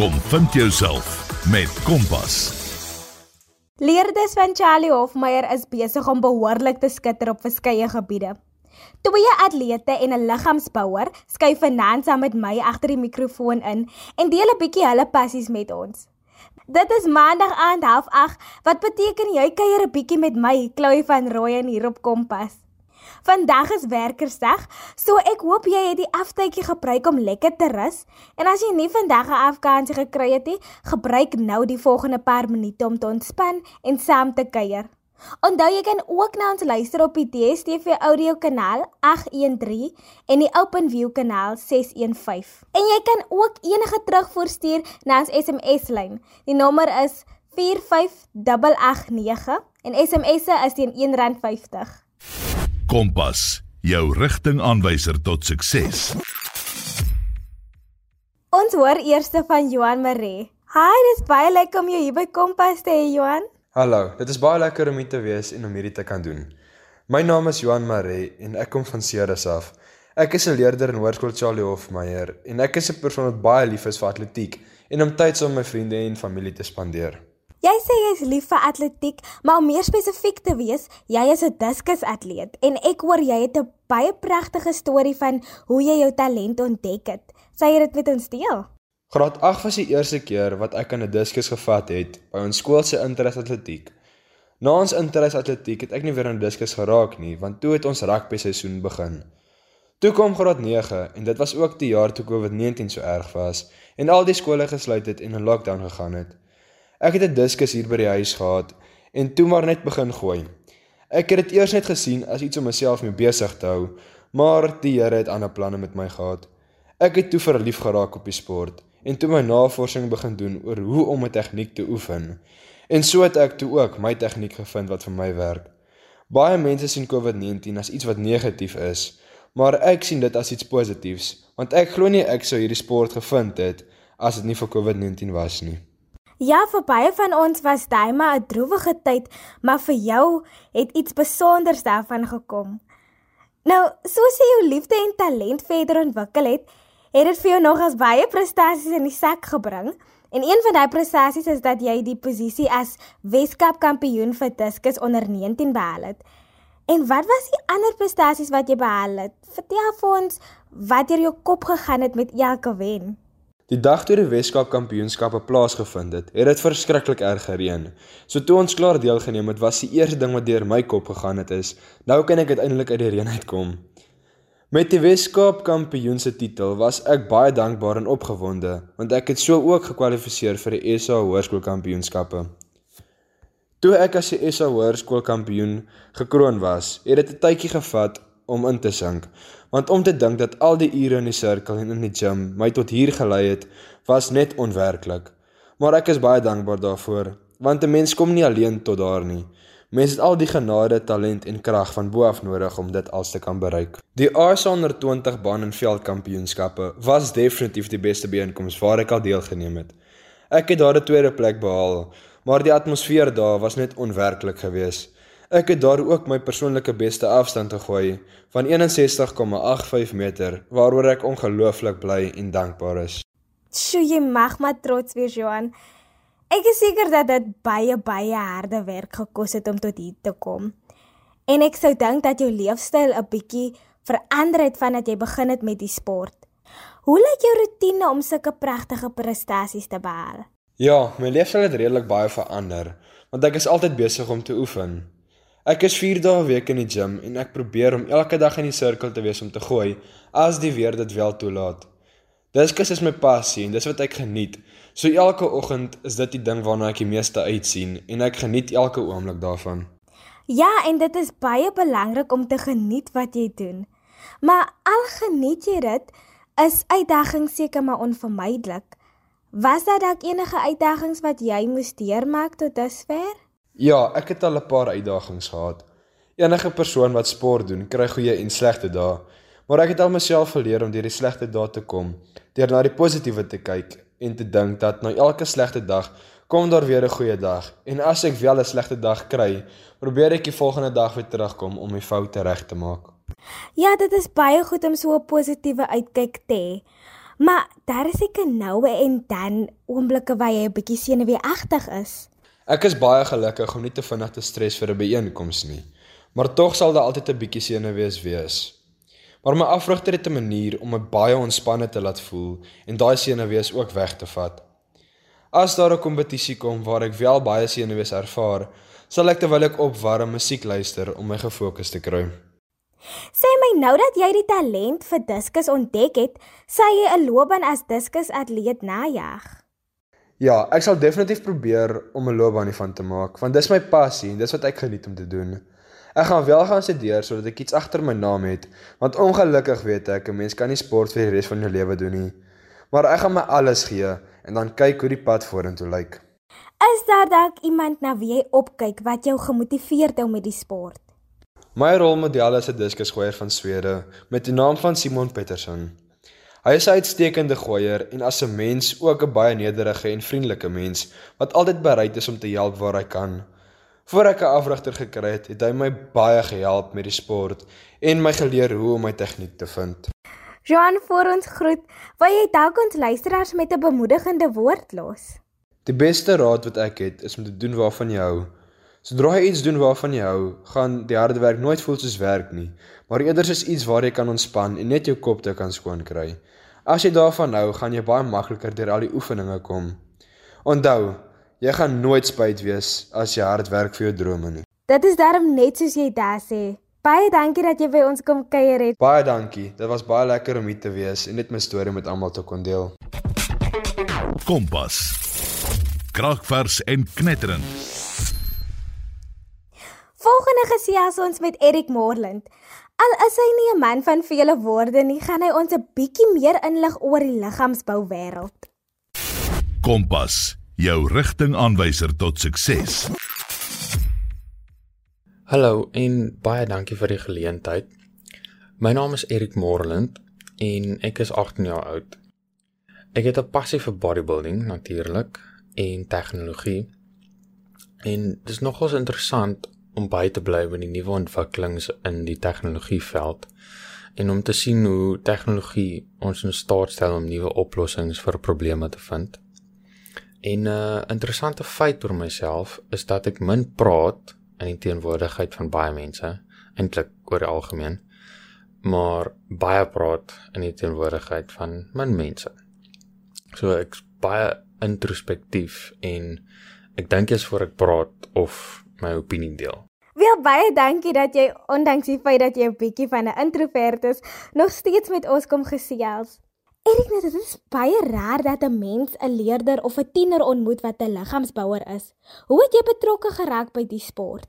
Kom vind jouself met Kompas. Leerders van Charlie Hofmeyer is besig om behoorlik te skitter op verskeie gebiede. Twee atlete en 'n liggaamsbouer skuif saam met my agter die mikrofoon in en deel 'n bietjie hulle passies met ons. Dit is maandag aand 08:30 wat beteken jy kuier 'n bietjie met my, Chloe van Rooyen hier op Kompas. Vandag is werkersdag, so ek hoop jy het die aftydjie gebruik om lekker te rus. En as jy nie vandag 'n afkansie gekry het nie, gebruik nou die volgende paar minute om te ontspan en saam te kuier. Onthou jy kan ook na ons luister op die DStv audio kanaal 813 en die OpenView kanaal 615. En jy kan ook enige terugvoer stuur na ons SMS lyn. Die nommer is 45889 en SMS'e is teen R1.50. Kompas, jou rigtingaanwyser tot sukses. Ons hoor eers van Johan Maree. Hi, dis baie lekker om jou hier by Kompas te hê, Johan. Hallo, dit is baie lekker om hier te wees en om hierdie te kan doen. My naam is Johan Maree en ek kom van Ceres af. Ek is 'n leerder in Hoërskool Charlie Hofmeyer en ek is 'n persoon wat baie lief is vir atletiek en om tyd saam met my vriende en familie te spandeer. Jy sê jy is lief vir atletiek, maar om meer spesifiek te wees, jy is 'n diskusatleet en ek hoor jy het 'n baie pragtige storie van hoe jy jou talent ontdek het. Sê jy dit met ons deel? Graad 8 was die eerste keer wat ek aan 'n diskus gevat het by ons skool se interatletiek. Na ons interatletiek het ek nie weer aan diskus geraak nie, want toe het ons rugby seisoen begin. Toe kom graad 9 en dit was ook die jaar toe COVID-19 so erg was en al die skole gesluit het en in lockdown gegaan het. Ek het 'n diskus hier by die huis gehad en toe maar net begin gooi. Ek het dit eers net gesien as iets om myself mee besig te hou, maar die Here het ander planne met my gehad. Ek het toe verlief geraak op die sport en toe my navorsing begin doen oor hoe om 'n tegniek te oefen. En so het ek toe ook my tegniek gevind wat vir my werk. Baie mense sien COVID-19 as iets wat negatief is, maar ek sien dit as iets positiefs, want ek glo nie ek sou hierdie sport gevind het as dit nie vir COVID-19 was nie. Ja, vir baie van ons was daai maar 'n droewige tyd, maar vir jou het iets spesiaals daarvan gekom. Nou, soos jy jou liefde en talent verder ontwikkel het, het dit vir jou nog as baie prestasies in die sak gebring. En een van daai prestasies is dat jy die posisie as Weskaap kampioen vir diskus onder 19 behaal het. En wat was die ander prestasies wat jy behaal het? Vertel vir ons wat deur jou kop gegaan het met elke wen. Die dag toe die Weskaap Kampioenskappe plaasgevind het, het dit verskriklik erg gereën. So toe ons klaar deelgeneem het, was die eerste ding wat deur my kop gegaan het is, nou kan ek uiteindelik uit die reën uitkom. Met die Weskaap Kampioen se titel was ek baie dankbaar en opgewonde, want ek het so ook gekwalifiseer vir die SA Hoërskoolkampioenskappe. Toe ek as die SA Hoërskoolkampioen gekroon was, het dit 'n tydjie gevat om in te sink. Want om te dink dat al die ure in die sirkel en in die gym my tot hier gelei het, was net onwerklik. Maar ek is baie dankbaar daarvoor, want 'n mens kom nie alleen tot daar nie. Mens het al die genade, talent en krag van bo af nodig om dit alles te kan bereik. Die ASA onder 20 baan en veldkampioenskappe was definitief die beste byeenkoms waar ek al deelgeneem het. Ek het daar 'n tweede plek behaal, maar die atmosfeer daar was net onwerklik geweest. Ek het daar ook my persoonlike beste afstand gegooi van 61,85 meter waaroor ek ongelooflik bly en dankbaar is. Sjoe, jy mag maar trots wees, Johan. Ek is seker dat dit baie baie harde werk gekos het om tot hier te kom. En ek sou dink dat jou leefstyl 'n bietjie verander het vandat jy begin het met die sport. Hoe lyk jou rotine om sulke pragtige prestasies te behaal? Ja, my leefstyl het redelik baie verander, want ek is altyd besig om te oefen. Ek is 4 dae 'n week in die gim en ek probeer om elke dag in die sirkel te wees om te gooi as die weer dit wel toelaat. Diskus is my passie en dis wat ek geniet. So elke oggend is dit die ding waarna ek die meeste uitsien en ek geniet elke oomblik daarvan. Ja, en dit is baie belangrik om te geniet wat jy doen. Maar al geniet jy dit, is uitdagings seker maar onvermydelik. Was daar dalk enige uitdagings wat jy moes deurmaak tot dusver? Ja, ek het al 'n paar uitdagings gehad. Enige persoon wat sport doen, kry goeie en slegte dae. Maar ek het al myself geleer om deur die slegte dae te kom, deur na die positiewe te kyk en te dink dat na elke slegte dag kom daar weer 'n goeie dag. En as ek wel 'n slegte dag kry, probeer ek die volgende dag weer terugkom om my foute reg te maak. Ja, dit is baie goed om so 'n positiewe uitkyk te hê. Maar daar is seker nou en dan oomblikke waar jy 'n bietjie senuweeagtig is. Ek is baie gelukkig om nie te vinnig te stres vir 'n byeenkoms nie, maar tog sal daar altyd 'n bietjie senuwees wees. Maar my afrigter het 'n manier om my baie ontspanne te laat voel en daai senuwees ook weg te vat. As daar 'n kompetisie kom waar ek wel baie senuwees ervaar, sal ek terwyl ek opwarm musiek luister om my gefokus te kry. Sê my nou dat jy die talent vir diskus ontdek het, sal jy 'n loopbaan as diskusatleet najag. Ja, ek sal definitief probeer om 'n loopbaan hiervan te maak, want dis my passie en dis wat ek geniet om te doen. Ek gaan wel gaan studeer sodat ek iets agter my naam het, want ongelukkig weet ek 'n mens kan nie sport vir die res van jou lewe doen nie. Maar ek gaan my alles gee en dan kyk hoe die pad vorentoe lyk. Is daar dalk iemand na wie jy opkyk wat jou gemotiveer het om met die sport? My rolmodel is 'n diskusgooier van Swede met die naam van Simon Petersen. Hy is 'n uitstekende gooier en as 'n mens ook 'n baie nederige en vriendelike mens wat altyd bereid is om te help waar hy kan. Voor ek 'n afrigter gekry het, het hy my baie gehelp met die sport en my geleer hoe om my tegniek te vind. Johan voor ons groet, wil jy dalk ons luisteraars met 'n bemoedigende woord los? Die beste raad wat ek het, is om te doen waarvan jy hou. Sodra jy iets doen waarvan jy hou, gaan die harde werk nooit voel soos werk nie, maar eerder soos iets waar jy kan ontspan en net jou kop te kan skoon kry. As jy daarvan hou, gaan jy baie makliker deur al die oefeninge kom. Onthou, jy gaan nooit spyt wees as jy hard werk vir jou drome nie. Dit is darm net soos jy daar sê. Baie dankie dat jy by ons kom kuier het. Baie dankie. Dit was baie lekker om hier te wees en net my storie met almal te kon deel. Kompas. Kragvers en knetterend. Volgende gesels ons met Erik Moreland. Al is hy nie 'n man van vele woorde nie, gaan hy ons 'n bietjie meer inlig oor die liggaamsbou wêreld. Kompas, jou rigtingaanwyser tot sukses. Hallo en baie dankie vir die geleentheid. My naam is Erik Moreland en ek is 18 jaar oud. Ek het 'n passie vir bodybuilding natuurlik en tegnologie. En dit is nogals interessant om by te bly met die nuwe ontwikkelings in die tegnologieveld en om te sien hoe tegnologie ons in staat stel om nuwe oplossings vir probleme te vind. En 'n uh, interessante feit oor myself is dat ek min praat in die teenwoordigheid van baie mense, eintlik oor die algemeen, maar baie praat in die teenwoordigheid van min mense. So ek's baie introspektief en ek dink eers voor ek praat of my opinie deel. Wel baie dankie dat jy ondanks die feit dat jy 'n bietjie van 'n introvert is, nog steeds met ons kom gesels. Erik, net dit is baie raar dat 'n mens 'n leerder of 'n tiener ontmoet wat 'n liggaamsbouer is. Hoe het jy betrokke geraak by die sport?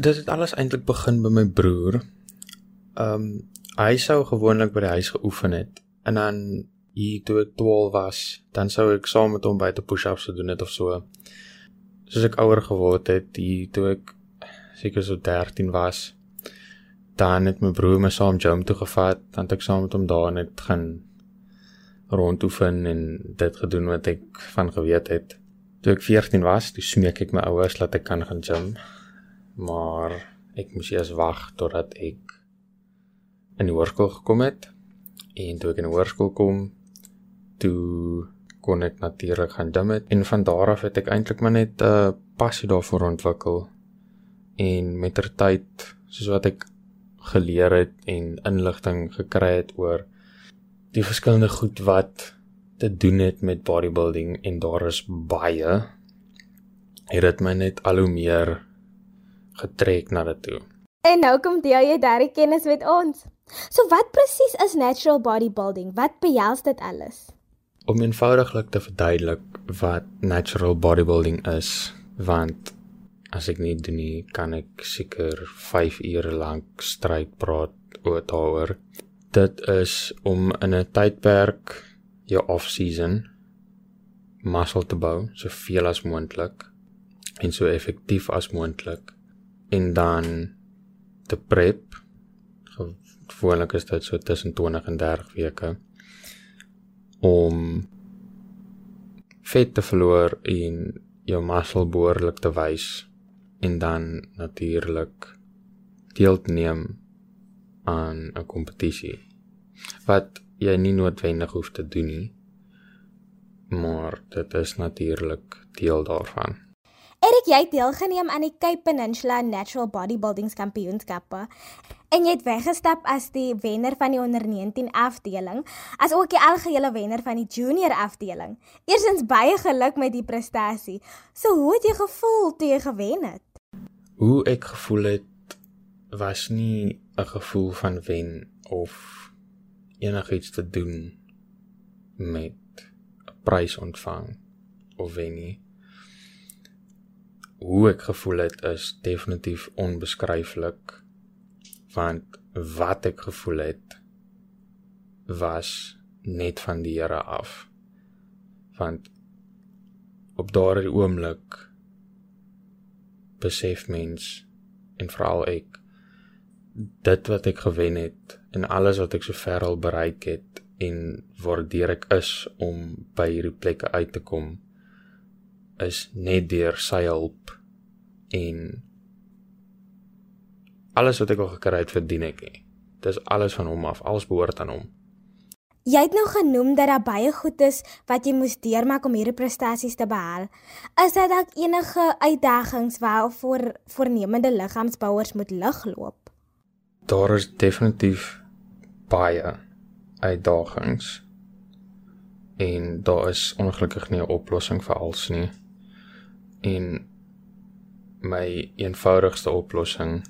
Dit het alles eintlik begin by my broer. Ehm um, hy sou gewoonlik by die huis geoefen het en dan hier toe ek 12 was, dan sou ek saam met hom buite push-ups gedoen het of so soos ek ouer geword het, die toe ek seker so 13 was, dan het my broer my saam gym toe gevat, dan het ek saam met hom daar net gaan rondoefen en dit gedoen wat ek van geweet het. Toe ek 14 was, toe smeek ek my ouers dat ek kan gaan gym, maar ek moes eers wag totdat ek in die hoërskool gekom het. En toe ek in die hoërskool kom, toe kon ek natuurlik gaan dim het en van daar af het ek eintlik maar net 'n uh, passie daarvoor ontwikkel en mettertyd soos wat ek geleer het en inligting gekry het oor die verskillende goed wat te doen het met bodybuilding en daar is baie het dit my net al hoe meer getrek na dit toe. En nou kom deel jy daardie kennis met ons. So wat presies is natural bodybuilding? Wat behels dit alles? om eenvoudiglik te verduidelik wat natural bodybuilding is, want as ek nie doen nie, kan ek seker 5 ure lank stryd praat oor daaroor. Dit is om in 'n tydperk jou off-season muscle te bou, soveel as moontlik en so effektief as moontlik en dan te prep. Gewoonlik is dit so tussen 20 en 30 weke om vet te verloor en jou muscle behoorlik te wys en dan natuurlik deel te neem aan 'n kompetisie. Wat jy nie noodwendig hoef te doen nie. Maar dit is natuurlik deel daarvan. Erik, jy het deelgeneem aan die Cape Peninsula Natural Bodybuilding Kampioenskappe en jy het weggestap as die wenner van die onder 19 afdeling, as ook die algehele wenner van die junior afdeling. Eerstens baie geluk met die prestasie. So hoe het jy gevoel toe jy gewen het? Hoe ek gevoel het was nie 'n gevoel van wen of enigiets te doen met 'n prys ontvang of wen nie. Hoe ek gevoel het is definitief onbeskryflik want wat ek gevoel het was net van die Here af. Want op daardie oomblik besef mens en veral ek dit wat ek gewen het en alles wat ek sover al bereik het en waardeur ek is om by hierdie plekke uit te kom is net deur sy hulp en alles wat ek al gekry het verdien ek nie. Dis alles van hom af, alles behoort aan hom. Jy het nou genoem dat daar baie goed is wat jy moes deurmaak om hierdie prestasies te behaal. Is daar dalk enige uitdagings waarvoor voornemende liggaamsbouers moet ligloop? Daar is definitief baie uitdagings. En daar is ongelukkig nie 'n oplossing vir alles nie. En my eenvoudigste oplossing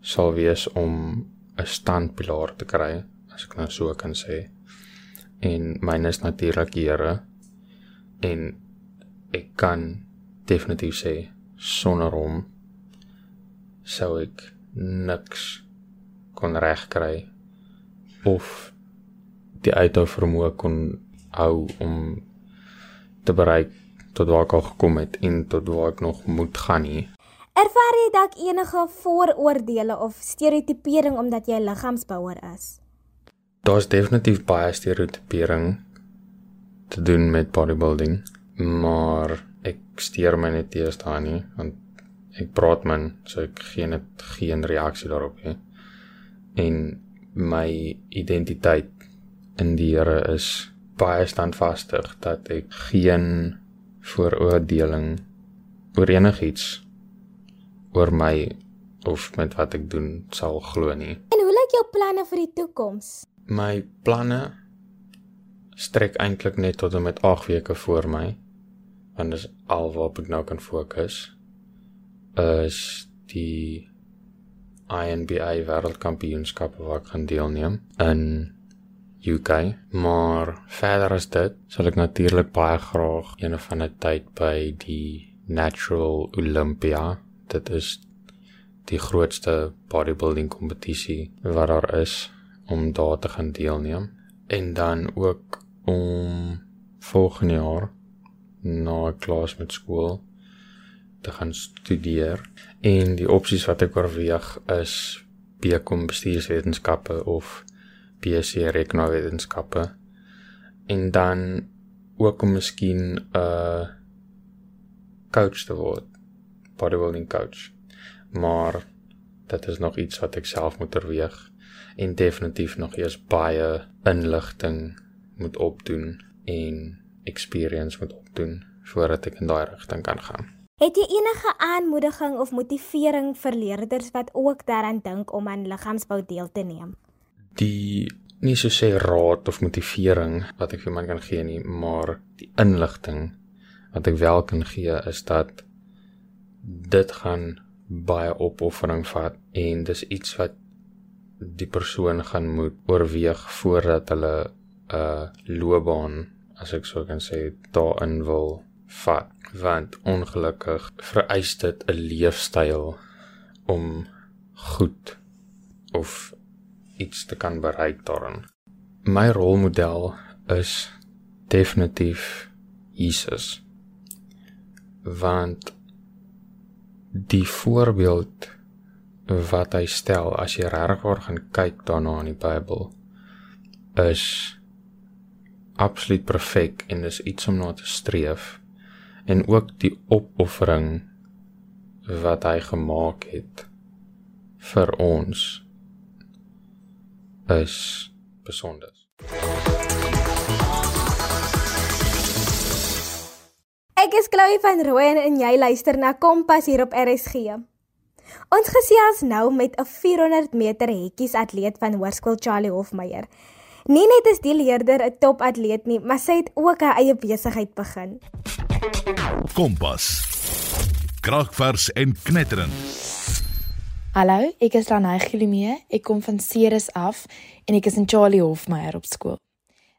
sal wees om 'n standpilaar te kry, as ek nou so kan sê. En myne is natuurlik Here en ek kan definitief sê sonder hom sou ek niks kon regkry of die uithou vermoë kon hou om te bereik tot waar ek al gekom het en tot waar ek nog moet gaan nie. Ervaar jy dalk enige vooroordeele of stereotipering omdat jy liggaamsbouer is? Daar's definitief baie stereotipering te doen met bodybuilding, maar ek steur my net eers daar nie want ek praat man, so ek gee net geen reaksie daarop nie. En my identiteit in die Here is baie standvastig dat ek geen vooroordeling oor enigiets oor my of met wat ek doen sal glo nie. En hoe lyk jou planne vir die toekoms? My planne strek eintlik net tot en met 8 weke voor my. Want dis alwaar ek nou kan fokus is die INBA wêreldkampioenskappe waar ek gaan deelneem in UK, maar verder as dit sal ek natuurlik baie graag een of ander tyd by die Natural Olympia dit is die grootste bodybuilding kompetisie wat daar is om daar te gaan deelneem. En dan ook om volgende jaar na klas met skool te gaan studeer. En die opsies wat ek oorweeg is BCom bestuurswetenskappe of BSc rekenaarwetenskappe en dan ook om miskien 'n uh, coach te word. Bodybuilding coach. Maar dit is nog iets wat ek self moet oorweeg en definitief nog eers baie inligting moet opdoen en experience moet opdoen voordat ek in daai rigting kan gaan. Het jy enige aanmoediging of motivering vir leerders wat ook daaraan dink om aan liggaamsbou deel te neem? Die nie so sê raad of motivering wat ek vir my kan gee nie, maar die inligting wat ek wel kan gee is dat dit gaan baie opoffering vat en dis iets wat die persoon gaan moet oorweeg voordat hulle 'n uh, loopbaan as ek sou kan sê daarin wil vat want ongelukkig vereis dit 'n leefstyl om goed of iets te kan bereik daarin. My rolmodel is definitief Jesus. Want die voorbeeld wat hy stel as jy regwaar gaan kyk daarna in die Bybel is absoluut perfek en dis iets om na te streef en ook die opoffering wat hy gemaak het vir ons is besonder Ek is Chloe van Rooyen en jy luister na Kompas hier op RSG. Ons gesels nou met 'n 400 meter hekkies atleet van Hoërskool Charlie Hofmeyer. Nie net is die leerder 'n topatleet nie, maar sy het ook haar eie besigheid begin. Kompas. Kragvers en knetterend. Hallo, ek is Lanay Gilimee. Ek kom van Ceres af en ek is in Charlie Hofmeyer op skool.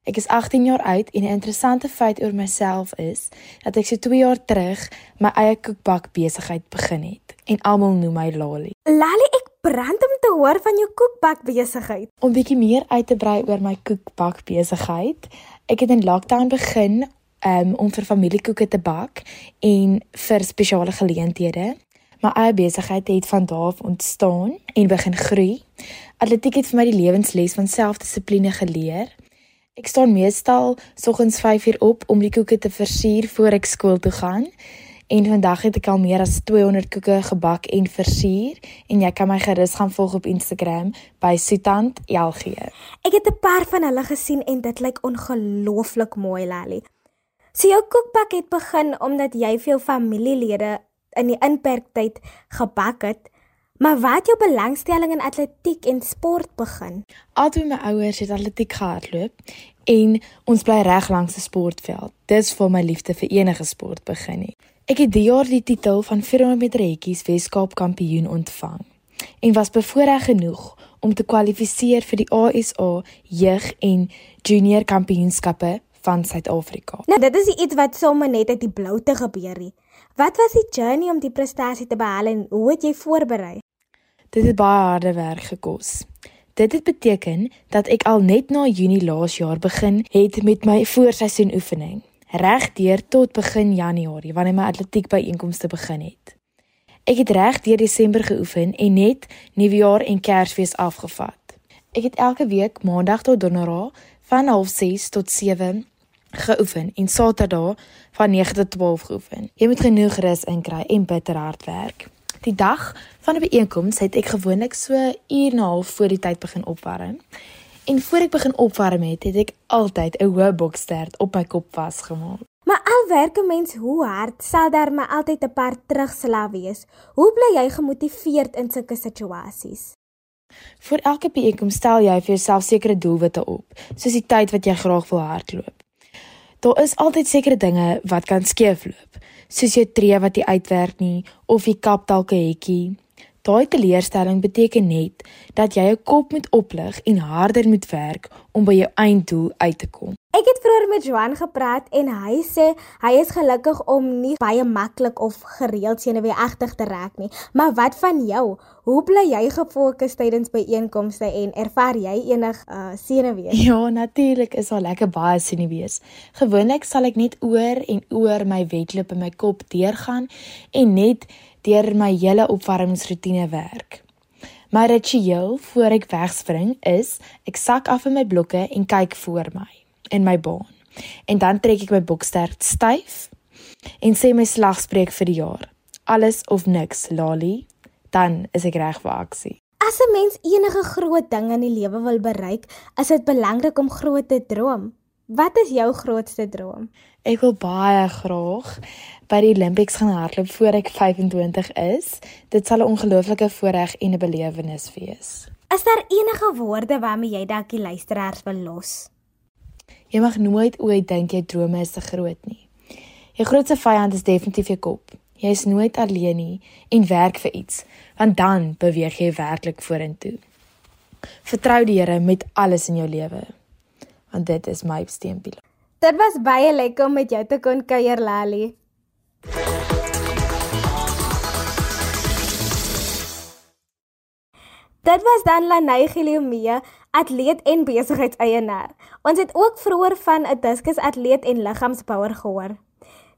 Ek is 18 jaar oud en 'n interessante feit oor myself is dat ek so 2 jaar terug my eie koekbak besigheid begin het en almal noem my Lali. Lali, ek brand om te hoor van jou koekbak besigheid. Om bietjie meer uit te brei oor my koekbak besigheid. Ek het in lockdown begin um, om vir familiekoeke te bak en vir spesiale geleenthede. My eie besigheid het van daar af ontstaan en begin groei. Atletiek het vir my die lewensles van selfdissipline geleer. Ek staan meestal soggens 5uur op om die koeke te versier voor ek skool toe gaan. En vandag het ek al meer as 200 koeke gebak en versier en jy kan my gerus gaan volg op Instagram by Sutant LG. Ek het 'n paar van hulle gesien en dit lyk ongelooflik mooi, Lali. So jou koekbak het begin omdat jy vir jou familielede in die inperktyd gebak het. Maar wat jou belangstelling in atletiek en sport begin? Albei my ouers het atletiek gehardloop en ons bly reg langs 'n sportveld. Dis vir my liefde vir enige sport begin het. Ek het die jaar die titel van 400 meter hekkies Weskaap kampioen ontvang en was bevoorreg genoeg om te kwalifiseer vir die ASA jeug en junior kampioenskappe van Suid-Afrika. Nou dit is iets wat sommer net uit die blou te gebeur het. Wat was die journey om die prestasie te behaal en hoe het jy voorberei? Dit het baie harde werk gekos. Dit het beteken dat ek al net na Junie laas jaar begin het met my voorseisoen oefening, regdeur tot begin Januarie wanneer my atletiek byeenkomste begin het. Ek het regdeur Desember geoefen en net Nuwejaar en Kersfees afgevat. Ek het elke week Maandag tot Donderdag van 06:30 tot 7 geoefen en Saterdag van 9 tot 12 geoefen. Jy moet genoeg rus inkry en bitter hard werk. Die dag van 'n byeenkoms het ek gewoonlik so uur en 'n half voor die tyd begin opwarm. En voor ek begin opwarm het, het ek altyd 'n hoë bokstert op my kop vasgemaak. Maar al werk 'n mens hoe hard, sal daar maar altyd 'n paar terugslag wees. Hoe bly jy gemotiveerd in sulke situasies? Vir elke byeenkoms stel jy vir jouself sekere doelwitte op, soos die tyd wat jy graag wil hardloop. Daar is altyd sekere dinge wat kan skeefloop, soos jou tree wat nie uitwerk nie of jy kap dalk 'n hekkie. Daai teleurstelling beteken net dat jy jou kop moet oplig en harder moet werk om by jou einddoel uit te kom. Ek het vroeër met Johan gepraat en hy sê hy is gelukkig om nie baie maklik of gereeld senuweeagtig te raak nie. Maar wat van jou? Hoe bly jy gefokus tydens byeenkomste en ervaar jy enig uh, senuwee? Ja, natuurlik is daar lekker baie senuwees. Gewoonlik sal ek net oor en oor my wedloop in my kop deurgaan en net deur my hele opwarmingsroetine werk. My ritueel voor ek wegspring is ek sak af in my blokke en kyk voor my in my baan. En dan trek ek my bokstert styf en sê my slagspreuk vir die jaar. Alles of niks, Lali. Dan is ek reg vir aksie. As 'n mens enige groot ding in die lewe wil bereik, is dit belangrik om groot te droom. Wat is jou grootste droom? Ek wil baie graag by die Olympics gaan hardloop voor ek 25 is. Dit sal 'n ongelooflike voorreg en 'n belewenis wees. Is daar enige woorde waarmee jy dalk die luisteraars wil los? Jy mag nooit ooit dink jou drome is te groot nie. Jou grootste vyand is definitief jou kop. Jy is nooit alleen nie en werk vir iets, want dan beweeg jy werklik vorentoe. Vertrou die Here met alles in jou lewe. Want dit is my steunpilaar. Dit was baie lekker om met jou te kon kuier, Lali. Dit was dan Lanay Giliomee, atleet en besigheidseienaar. Ons het ook vroeër van 'n diskus atleet en liggaamsbouer gehoor.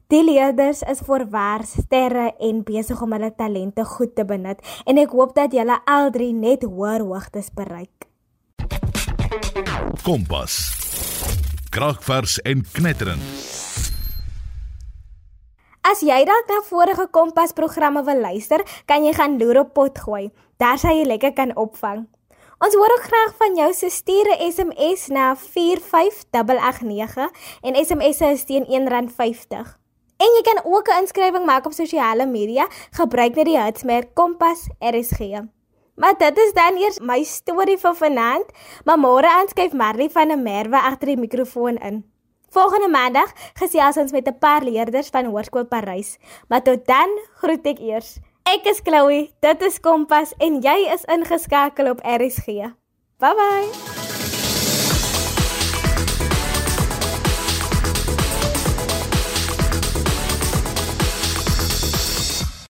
Die leerders is voorwaar sterre en besig om hulle talente goed te benut en ek hoop dat julle al drie net hoër hoogtes bereik. Kompas. Kragvers en knetterend. As jy dalk na vorige Kompas programme wil luister, kan jy gaan loer op Potgooi. Daar sal jy lekker kan opvang. Ons hoor ook graag van jou, so stuur 'n SMS na 45889 en SMS is teen R1.50. En jy kan ook 'n inskrywing maak op sosiale media. Gebruik net die hitsmerk Kompas RSG. Maar dit is dan eers my storie vir vanaand, maar môre aanskuif Marley van der Merwe agter die mikrofoon in. Volgende maandag gesels ons met 'n paar leerders van Hoërskool Parys. Maar tot dan groet ek eers. Ek is Chloe, dit is Kompas en jy is ingeskakel op RSG. Bye bye.